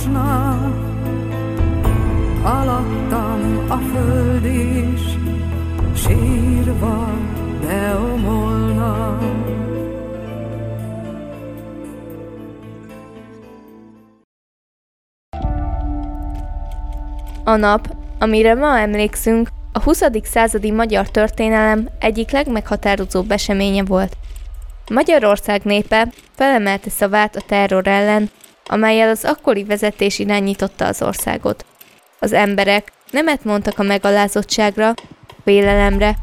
taposna, alattam a föld is sírva beomolna. A nap, amire ma emlékszünk, a 20. századi magyar történelem egyik legmeghatározóbb eseménye volt. Magyarország népe felemelte szavát a terror ellen, amelyel az akkori vezetés irányította az országot. Az emberek nemet mondtak a megalázottságra, félelemre,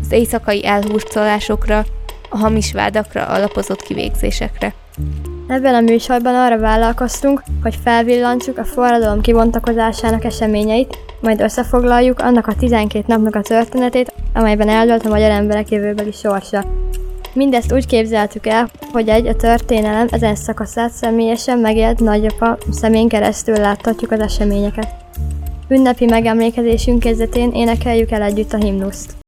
az éjszakai elhurcolásokra, a hamis vádakra alapozott kivégzésekre. Ebben a műsorban arra vállalkoztunk, hogy felvillantsuk a forradalom kibontakozásának eseményeit, majd összefoglaljuk annak a 12 napnak a történetét, amelyben eldőlt a magyar emberek jövőbeli sorsa. Mindezt úgy képzeltük el, hogy egy a történelem ezen szakaszát személyesen megélt nagyapa szemén keresztül láthatjuk az eseményeket. Ünnepi megemlékezésünk kezdetén énekeljük el együtt a himnuszt.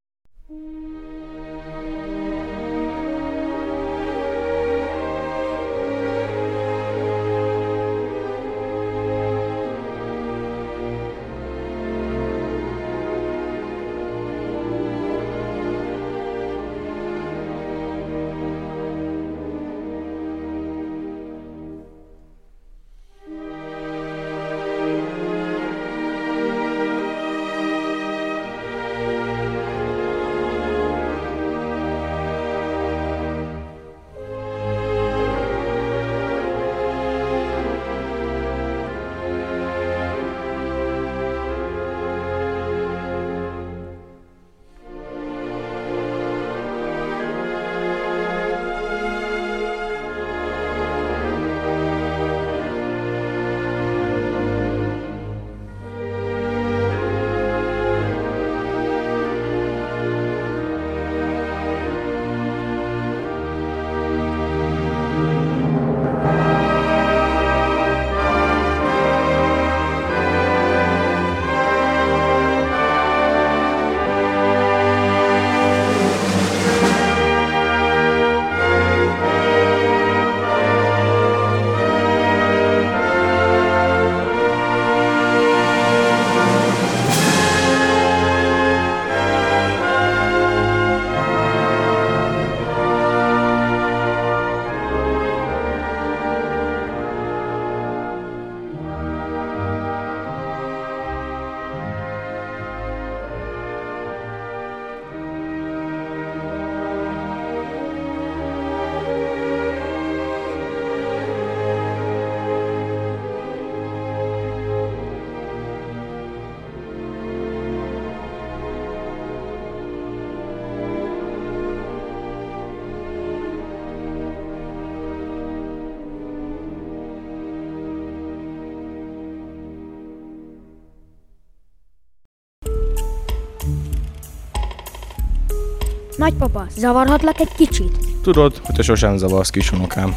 Nagypapa, zavarhatlak egy kicsit? Tudod, hogy te sosem zavarsz kisunokám.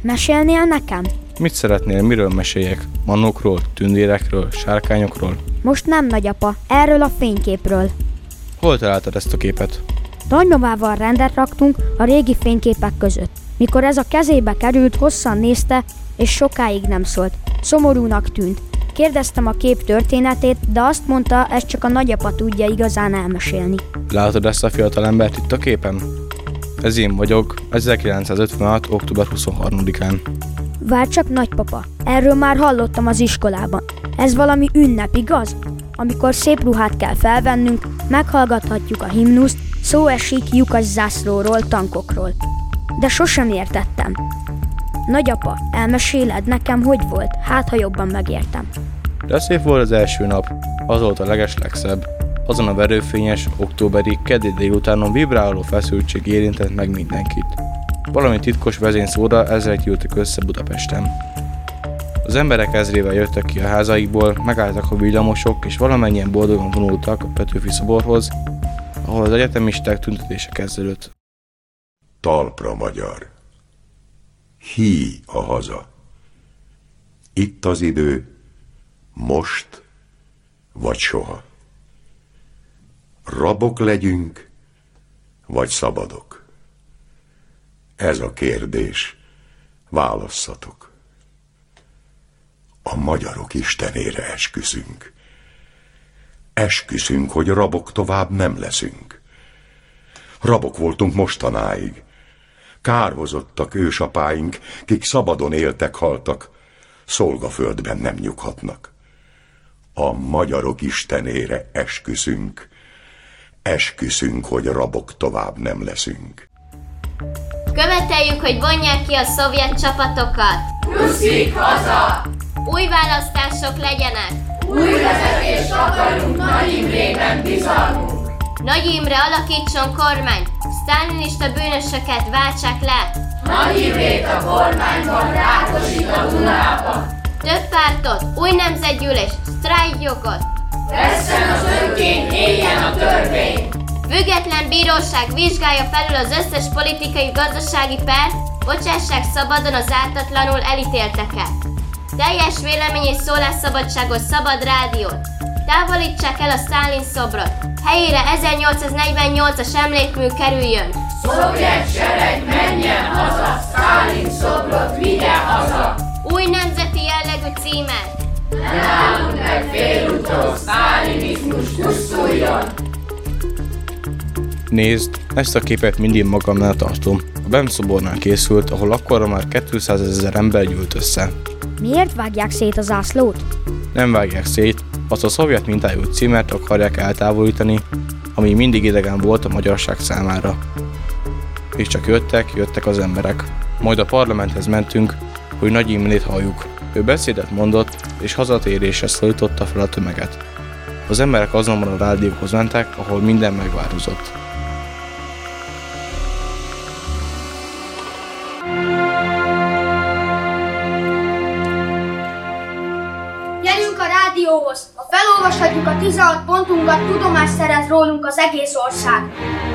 Mesélnél nekem? Mit szeretnél, miről meséljek? Manókról, tündérekről, sárkányokról? Most nem, nagyapa, erről a fényképről. Hol találtad ezt a képet? Nagymamával rendet raktunk a régi fényképek között. Mikor ez a kezébe került, hosszan nézte, és sokáig nem szólt. Szomorúnak tűnt. Kérdeztem a kép történetét, de azt mondta, ez csak a nagyapa tudja igazán elmesélni. Látod ezt a fiatal embert itt a képen? Ez én vagyok, 1956. október 23-án. Vár csak nagypapa, erről már hallottam az iskolában. Ez valami ünnep, igaz? Amikor szép ruhát kell felvennünk, meghallgathatjuk a himnuszt, szó esik lyukas zászlóról, tankokról. De sosem értettem. Nagyapa, elmeséled nekem, hogy volt? Hát, ha jobban megértem. De szép volt az első nap, az volt a legeslegszebb. Azon a verőfényes, októberi, keddi délutánon vibráló feszültség érintett meg mindenkit. Valami titkos vezényszóra ezrek gyűltek össze Budapesten. Az emberek ezrével jöttek ki a házaikból, megálltak a villamosok, és valamennyien boldogan vonultak a Petőfi szoborhoz, ahol az egyetemisták tüntetése kezdődött. Talpra magyar. Hí a haza. Itt az idő, most vagy soha. rabok legyünk, vagy szabadok? Ez a kérdés. Válasszatok. A magyarok istenére esküszünk. Esküszünk, hogy rabok tovább nem leszünk. Rabok voltunk mostanáig. Kárhozottak ősapáink, kik szabadon éltek, haltak, szolgaföldben nem nyughatnak. A magyarok istenére esküszünk, esküszünk, hogy rabok tovább nem leszünk. Követeljük, hogy vonják ki a szovjet csapatokat! Ruszik haza! Új választások legyenek! Új vezetést akarunk Nagy Imrében bizalmunk! Nagy Imre alakítson kormányt! Sztálinista bűnösöket váltsák le! Nagy Imrét a kormányban rákosít a Dunába! Több pártot, új nemzetgyűlés, sztrájkjogot! Vesszen az önként, éljen a törvény! Független bíróság vizsgálja felül az összes politikai gazdasági pert, bocsássák szabadon az ártatlanul elítélteket. Teljes vélemény és szólásszabadságos szabad rádiót. Távolítsák el a Szálin szobrot. Helyére 1848-as emlékmű kerüljön. Szovjet sereg menjen haza, Szálin szobrot vigye haza! Új nemzeti jellegű címet. Ne állunk meg félúton, sztálinizmus pusztuljon! Nézd, ezt a képet mindig magamnál tartom. A BEM szobornál készült, ahol akkorra már 200 ezer ember gyűlt össze. Miért vágják szét az zászlót? Nem vágják szét, azt a szovjet mintájú címet akarják eltávolítani, ami mindig idegen volt a magyarság számára. És csak jöttek, jöttek az emberek. Majd a parlamenthez mentünk, hogy Nagy Imrét halljuk. Ő beszédet mondott, és hazatérésre szólította fel a tömeget. Az emberek azonban a rádióhoz mentek, ahol minden megvározott. 16 pontunkat, tudomást szerez rólunk az egész ország.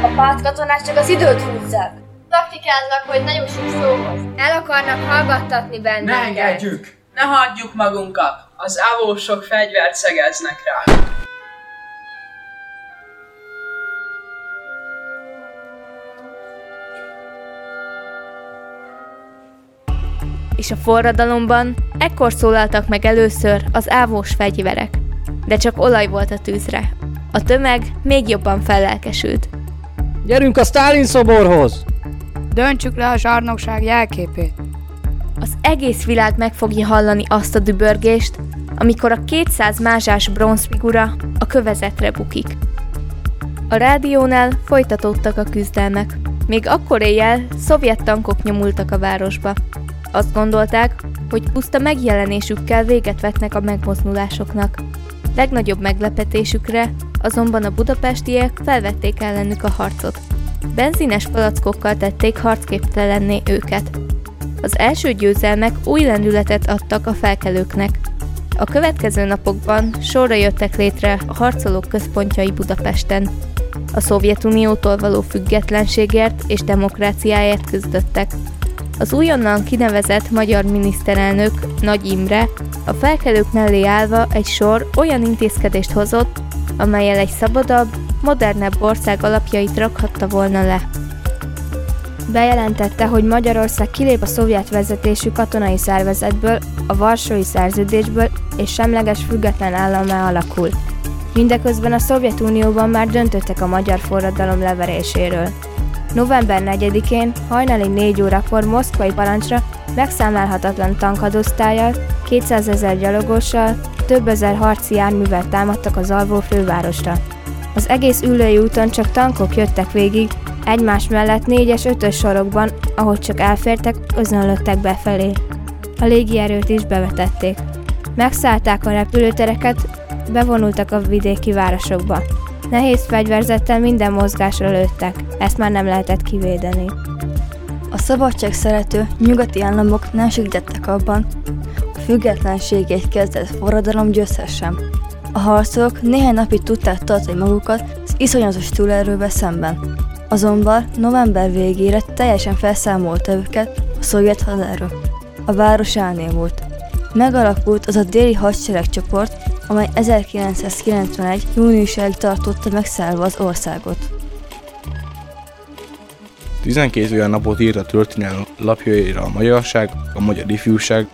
A pártkatonák csak az időt húzzák. Taktikáznak, hogy ne jussunk szóhoz. El akarnak hallgattatni Ne bennünket. engedjük! Ne hagyjuk magunkat! Az ávósok fegyvert szegeznek rá. És a forradalomban ekkor szólaltak meg először az ávós fegyverek. De csak olaj volt a tűzre. A tömeg még jobban fellelkesült. Gyerünk a Sztálin szoborhoz! Döntsük le a zsarnokság jelképét. Az egész világ meg fogja hallani azt a dübörgést, amikor a 200 mázsás bronzfigura a kövezetre bukik. A rádiónál folytatódtak a küzdelmek. Még akkor éjjel szovjet tankok nyomultak a városba. Azt gondolták, hogy puszta megjelenésükkel véget vetnek a megmozdulásoknak. Legnagyobb meglepetésükre azonban a budapestiek felvették ellenük a harcot. Benzines palackokkal tették harcképtelenné őket. Az első győzelmek új lendületet adtak a felkelőknek. A következő napokban sorra jöttek létre a harcolók központjai Budapesten. A Szovjetuniótól való függetlenségért és demokráciáért küzdöttek. Az újonnan kinevezett magyar miniszterelnök Nagy Imre a felkelők mellé állva egy sor olyan intézkedést hozott, amelyel egy szabadabb, modernebb ország alapjait rakhatta volna le. Bejelentette, hogy Magyarország kilép a szovjet vezetésű katonai szervezetből, a Varsói Szerződésből és semleges független állammá alakul. Mindeközben a Szovjetunióban már döntöttek a magyar forradalom leveréséről. November 4-én hajnali 4 órakor moszkvai parancsra megszámlálhatatlan tankadosztályjal, 200 ezer gyalogossal, több ezer harci járművel támadtak az alvó fővárosra. Az egész ülői úton csak tankok jöttek végig, egymás mellett négyes ötös sorokban, ahogy csak elfértek, özönlöttek befelé. A légierőt is bevetették. Megszállták a repülőtereket, bevonultak a vidéki városokba. Nehéz fegyverzettel minden mozgásra lőttek, ezt már nem lehetett kivédeni. A szabadság szerető nyugati államok nem segítettek abban, a függetlenségét kezdett forradalom győzhessen. A harcok néhány napig tudták tartani magukat az iszonyatos túlerővel szemben. Azonban november végére teljesen felszámolta őket a szovjet haderő. A város elnémult. Megalakult az a déli hadseregcsoport, amely 1991. júniusáig tartotta megszállva az országot. 12 olyan napot írt a történelem lapjaira a magyarság, a magyar ifjúság,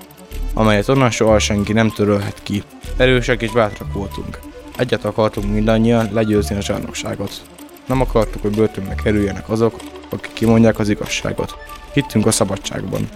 amelyet onnan soha senki nem törölhet ki. Erősek és bátrak voltunk. Egyet akartunk mindannyian legyőzni a zsarnokságot. Nem akartuk, hogy börtönbe kerüljenek azok, akik kimondják az igazságot. Hittünk a szabadságban.